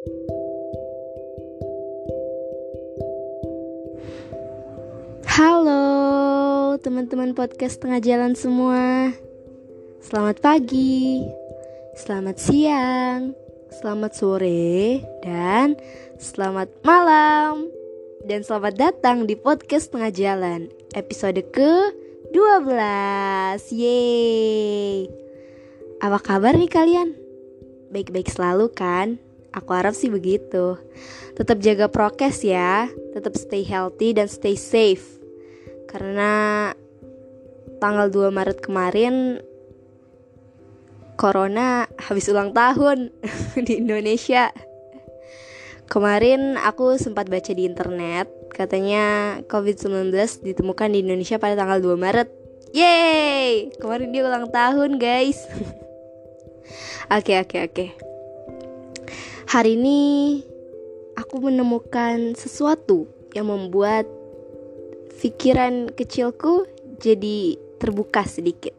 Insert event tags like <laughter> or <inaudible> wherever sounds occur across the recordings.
Halo teman-teman podcast tengah jalan semua Selamat pagi Selamat siang Selamat sore Dan selamat malam Dan selamat datang di podcast tengah jalan Episode ke-12 Yeay Apa kabar nih kalian? Baik-baik selalu kan? Aku harap sih begitu Tetap jaga prokes ya Tetap stay healthy dan stay safe karena tanggal 2 Maret kemarin Corona habis ulang tahun <laughs> di Indonesia. Kemarin aku sempat baca di internet katanya COVID-19 ditemukan di Indonesia pada tanggal 2 Maret. Yeay! Kemarin dia ulang tahun, guys. <laughs> Oke, oke, oke. Hari ini aku menemukan sesuatu yang membuat pikiran kecilku jadi terbuka sedikit.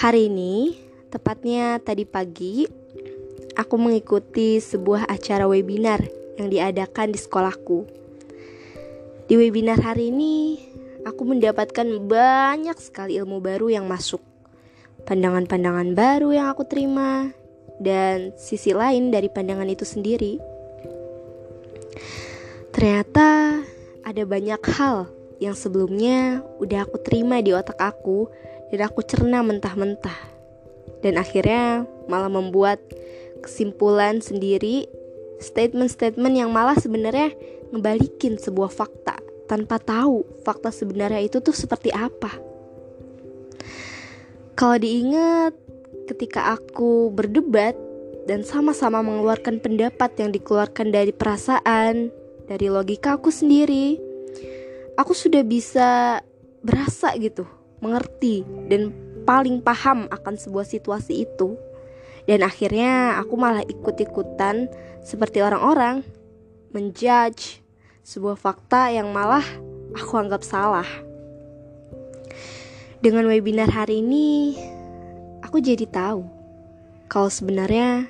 Hari ini, tepatnya tadi pagi, aku mengikuti sebuah acara webinar yang diadakan di sekolahku. Di webinar hari ini, aku mendapatkan banyak sekali ilmu baru yang masuk. Pandangan-pandangan baru yang aku terima dan sisi lain dari pandangan itu sendiri. Ternyata ada banyak hal yang sebelumnya udah aku terima di otak aku dan aku cerna mentah-mentah. Dan akhirnya malah membuat kesimpulan sendiri, statement-statement yang malah sebenarnya ngebalikin sebuah fakta tanpa tahu fakta sebenarnya itu tuh seperti apa. Kalau diingat ketika aku berdebat dan sama-sama mengeluarkan pendapat yang dikeluarkan dari perasaan, dari logika aku sendiri, aku sudah bisa berasa gitu, mengerti dan paling paham akan sebuah situasi itu. Dan akhirnya aku malah ikut-ikutan seperti orang-orang menjudge sebuah fakta yang malah aku anggap salah. Dengan webinar hari ini, aku jadi tahu kalau sebenarnya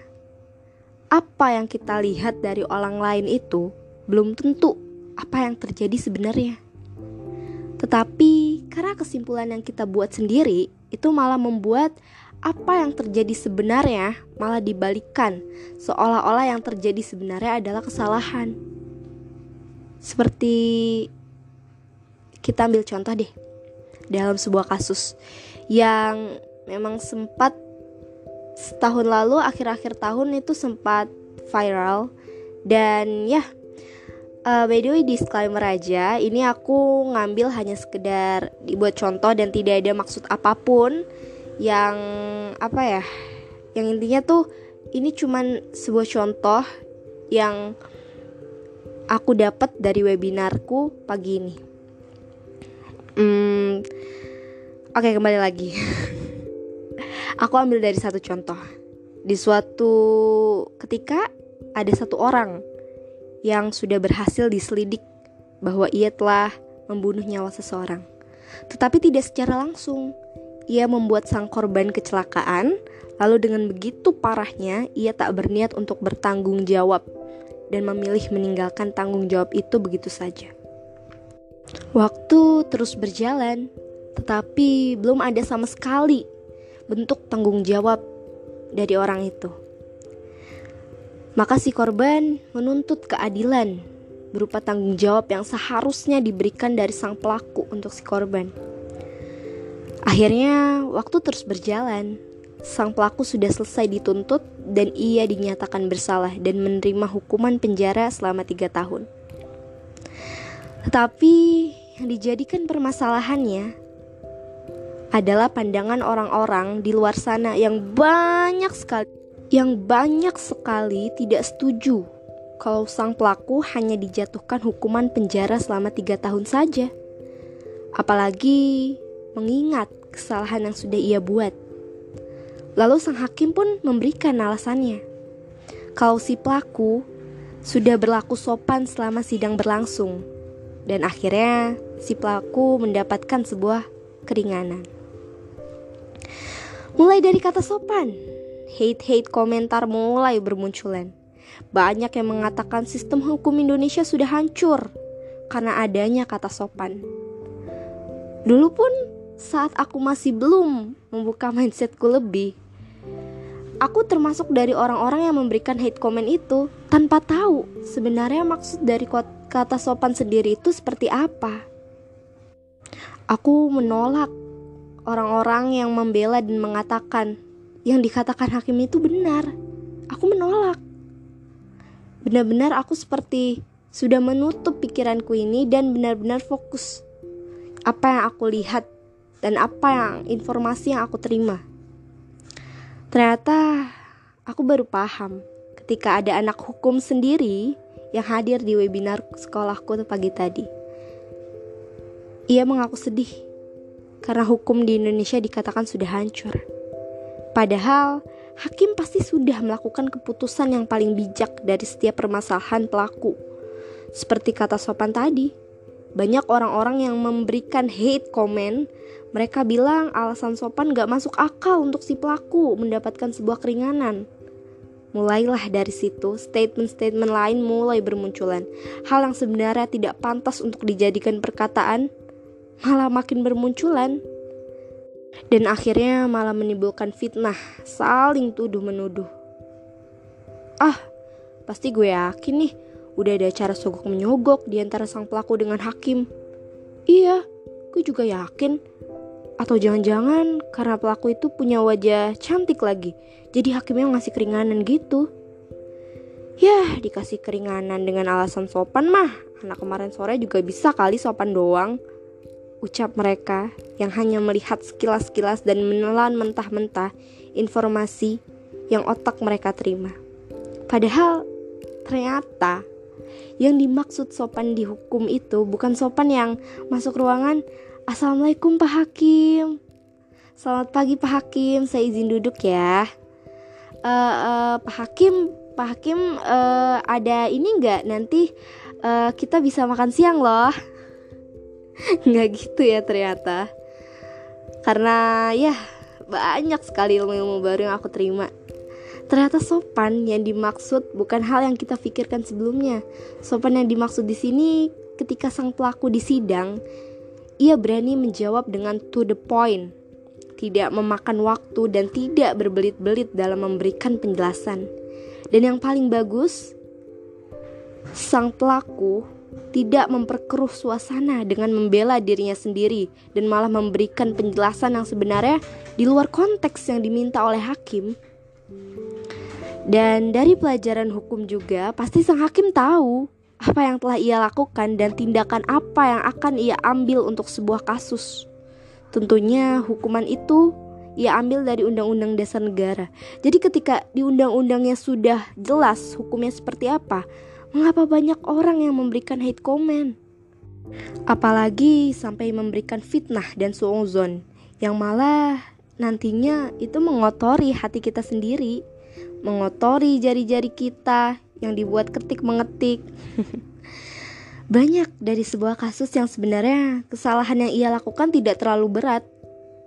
apa yang kita lihat dari orang lain itu belum tentu apa yang terjadi sebenarnya. Tetapi karena kesimpulan yang kita buat sendiri itu malah membuat apa yang terjadi sebenarnya malah dibalikan seolah-olah yang terjadi sebenarnya adalah kesalahan. Seperti kita ambil contoh deh dalam sebuah kasus yang memang sempat setahun lalu akhir-akhir tahun itu sempat viral dan ya Uh, by the way disclaimer aja, ini aku ngambil hanya sekedar dibuat contoh dan tidak ada maksud apa pun yang apa ya, yang intinya tuh ini cuman sebuah contoh yang aku dapat dari webinarku pagi ini. Hmm, oke okay, kembali lagi. <laughs> aku ambil dari satu contoh. Di suatu ketika ada satu orang yang sudah berhasil diselidik bahwa ia telah membunuh nyawa seseorang. Tetapi tidak secara langsung. Ia membuat sang korban kecelakaan, lalu dengan begitu parahnya ia tak berniat untuk bertanggung jawab dan memilih meninggalkan tanggung jawab itu begitu saja. Waktu terus berjalan, tetapi belum ada sama sekali bentuk tanggung jawab dari orang itu. Maka si korban menuntut keadilan berupa tanggung jawab yang seharusnya diberikan dari sang pelaku untuk si korban. Akhirnya, waktu terus berjalan. Sang pelaku sudah selesai dituntut dan ia dinyatakan bersalah dan menerima hukuman penjara selama tiga tahun. Tetapi yang dijadikan permasalahannya adalah pandangan orang-orang di luar sana yang banyak sekali yang banyak sekali tidak setuju kalau sang pelaku hanya dijatuhkan hukuman penjara selama tiga tahun saja. Apalagi mengingat kesalahan yang sudah ia buat. Lalu sang hakim pun memberikan alasannya. Kalau si pelaku sudah berlaku sopan selama sidang berlangsung. Dan akhirnya si pelaku mendapatkan sebuah keringanan. Mulai dari kata sopan, hate-hate komentar mulai bermunculan. Banyak yang mengatakan sistem hukum Indonesia sudah hancur karena adanya kata sopan. Dulu pun saat aku masih belum membuka <laughs> mindsetku lebih, aku termasuk dari orang-orang yang memberikan hate comment itu tanpa tahu sebenarnya maksud dari kata sopan sendiri itu seperti apa. Aku menolak orang-orang yang membela dan mengatakan yang dikatakan hakim itu benar. Aku menolak. Benar-benar aku seperti sudah menutup pikiranku ini dan benar-benar fokus apa yang aku lihat dan apa yang informasi yang aku terima. Ternyata aku baru paham ketika ada anak hukum sendiri yang hadir di webinar sekolahku pagi tadi. Ia mengaku sedih karena hukum di Indonesia dikatakan sudah hancur. Padahal, hakim pasti sudah melakukan keputusan yang paling bijak dari setiap permasalahan pelaku. Seperti kata sopan tadi, banyak orang-orang yang memberikan hate comment, mereka bilang alasan sopan gak masuk akal untuk si pelaku mendapatkan sebuah keringanan. Mulailah dari situ, statement-statement lain mulai bermunculan. Hal yang sebenarnya tidak pantas untuk dijadikan perkataan, malah makin bermunculan dan akhirnya malah menimbulkan fitnah, saling tuduh-menuduh. Ah, pasti gue yakin nih, udah ada cara sogok menyogok di antara sang pelaku dengan hakim. Iya, gue juga yakin. Atau jangan-jangan karena pelaku itu punya wajah cantik lagi, jadi hakimnya ngasih keringanan gitu. Yah, dikasih keringanan dengan alasan sopan mah. Anak kemarin sore juga bisa kali sopan doang ucap mereka yang hanya melihat sekilas-sekilas dan menelan mentah-mentah informasi yang otak mereka terima. Padahal ternyata yang dimaksud sopan di hukum itu bukan sopan yang masuk ruangan Assalamualaikum Pak Hakim. Selamat pagi Pak Hakim, saya izin duduk ya. Uh, uh, Pak Hakim, Pak Hakim uh, ada ini nggak? Nanti uh, kita bisa makan siang loh <laughs> nggak gitu ya ternyata. Karena ya banyak sekali ilmu-ilmu baru yang aku terima. Ternyata sopan yang dimaksud bukan hal yang kita pikirkan sebelumnya. Sopan yang dimaksud di sini ketika sang pelaku di sidang ia berani menjawab dengan to the point. Tidak memakan waktu dan tidak berbelit-belit dalam memberikan penjelasan. Dan yang paling bagus sang pelaku tidak memperkeruh suasana dengan membela dirinya sendiri dan malah memberikan penjelasan yang sebenarnya di luar konteks yang diminta oleh hakim. Dan dari pelajaran hukum juga, pasti sang hakim tahu apa yang telah ia lakukan dan tindakan apa yang akan ia ambil untuk sebuah kasus. Tentunya hukuman itu ia ambil dari Undang-Undang Dasar Negara. Jadi ketika di undang-undangnya sudah jelas hukumnya seperti apa, Mengapa banyak orang yang memberikan hate comment? Apalagi sampai memberikan fitnah dan suuzon yang malah nantinya itu mengotori hati kita sendiri, mengotori jari-jari kita yang dibuat ketik mengetik. <laughs> Banyak dari sebuah kasus yang sebenarnya kesalahan yang ia lakukan tidak terlalu berat,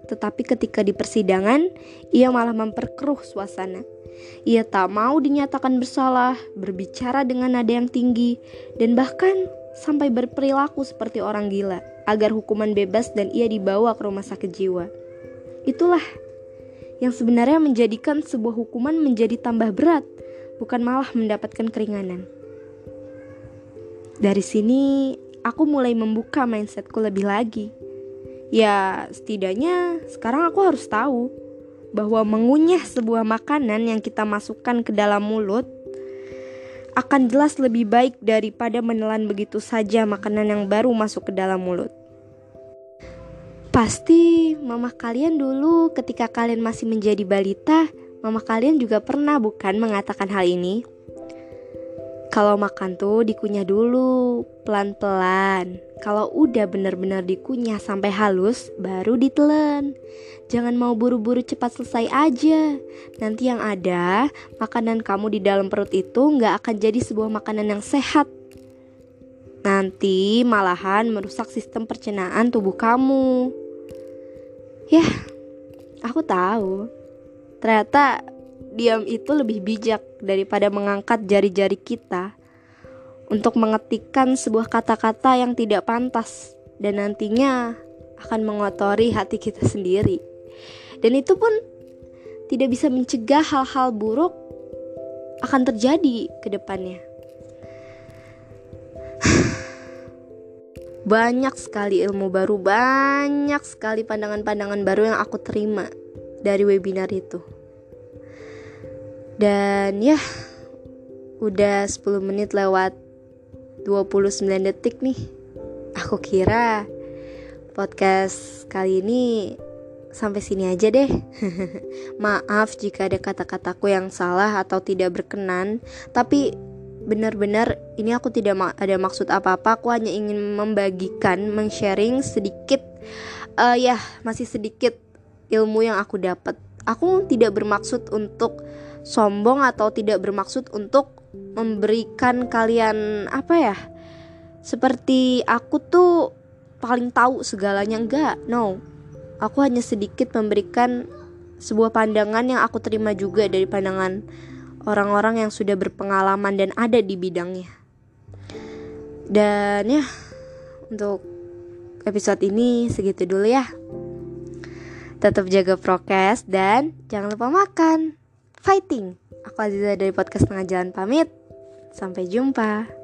tetapi ketika di persidangan ia malah memperkeruh suasana. Ia tak mau dinyatakan bersalah, berbicara dengan nada yang tinggi, dan bahkan sampai berperilaku seperti orang gila agar hukuman bebas dan ia dibawa ke rumah sakit jiwa. Itulah yang sebenarnya menjadikan sebuah hukuman menjadi tambah berat, bukan malah mendapatkan keringanan. Dari sini, aku mulai membuka mindsetku lebih lagi. Ya, setidaknya sekarang aku harus tahu bahwa mengunyah sebuah makanan yang kita masukkan ke dalam mulut akan jelas lebih baik daripada menelan begitu saja makanan yang baru masuk ke dalam mulut. Pasti mama kalian dulu ketika kalian masih menjadi balita, mama kalian juga pernah bukan mengatakan hal ini? Kalau makan tuh dikunyah dulu, pelan-pelan. Kalau udah benar-benar dikunyah sampai halus, baru ditelan. Jangan mau buru-buru cepat selesai aja. Nanti yang ada, makanan kamu di dalam perut itu nggak akan jadi sebuah makanan yang sehat. Nanti malahan merusak sistem pencernaan tubuh kamu. Ya, aku tahu. Ternyata diam itu lebih bijak daripada mengangkat jari-jari kita untuk mengetikkan sebuah kata-kata yang tidak pantas dan nantinya akan mengotori hati kita sendiri. Dan itu pun tidak bisa mencegah hal-hal buruk akan terjadi ke depannya. <sighs> banyak sekali ilmu baru, banyak sekali pandangan-pandangan baru yang aku terima dari webinar itu. Dan ya, udah 10 menit lewat 29 detik nih. Aku kira podcast kali ini sampai sini aja deh. <laughs> Maaf jika ada kata-kataku yang salah atau tidak berkenan, tapi benar-benar ini aku tidak ada maksud apa-apa aku hanya ingin membagikan meng-sharing sedikit uh, ya masih sedikit ilmu yang aku dapat aku tidak bermaksud untuk sombong atau tidak bermaksud untuk memberikan kalian apa ya seperti aku tuh paling tahu segalanya enggak no aku hanya sedikit memberikan sebuah pandangan yang aku terima juga dari pandangan orang-orang yang sudah berpengalaman dan ada di bidangnya. Dan ya, untuk episode ini segitu dulu ya. Tetap jaga prokes dan jangan lupa makan. Fighting. Aku Aziza dari podcast Tengah Jalan pamit. Sampai jumpa.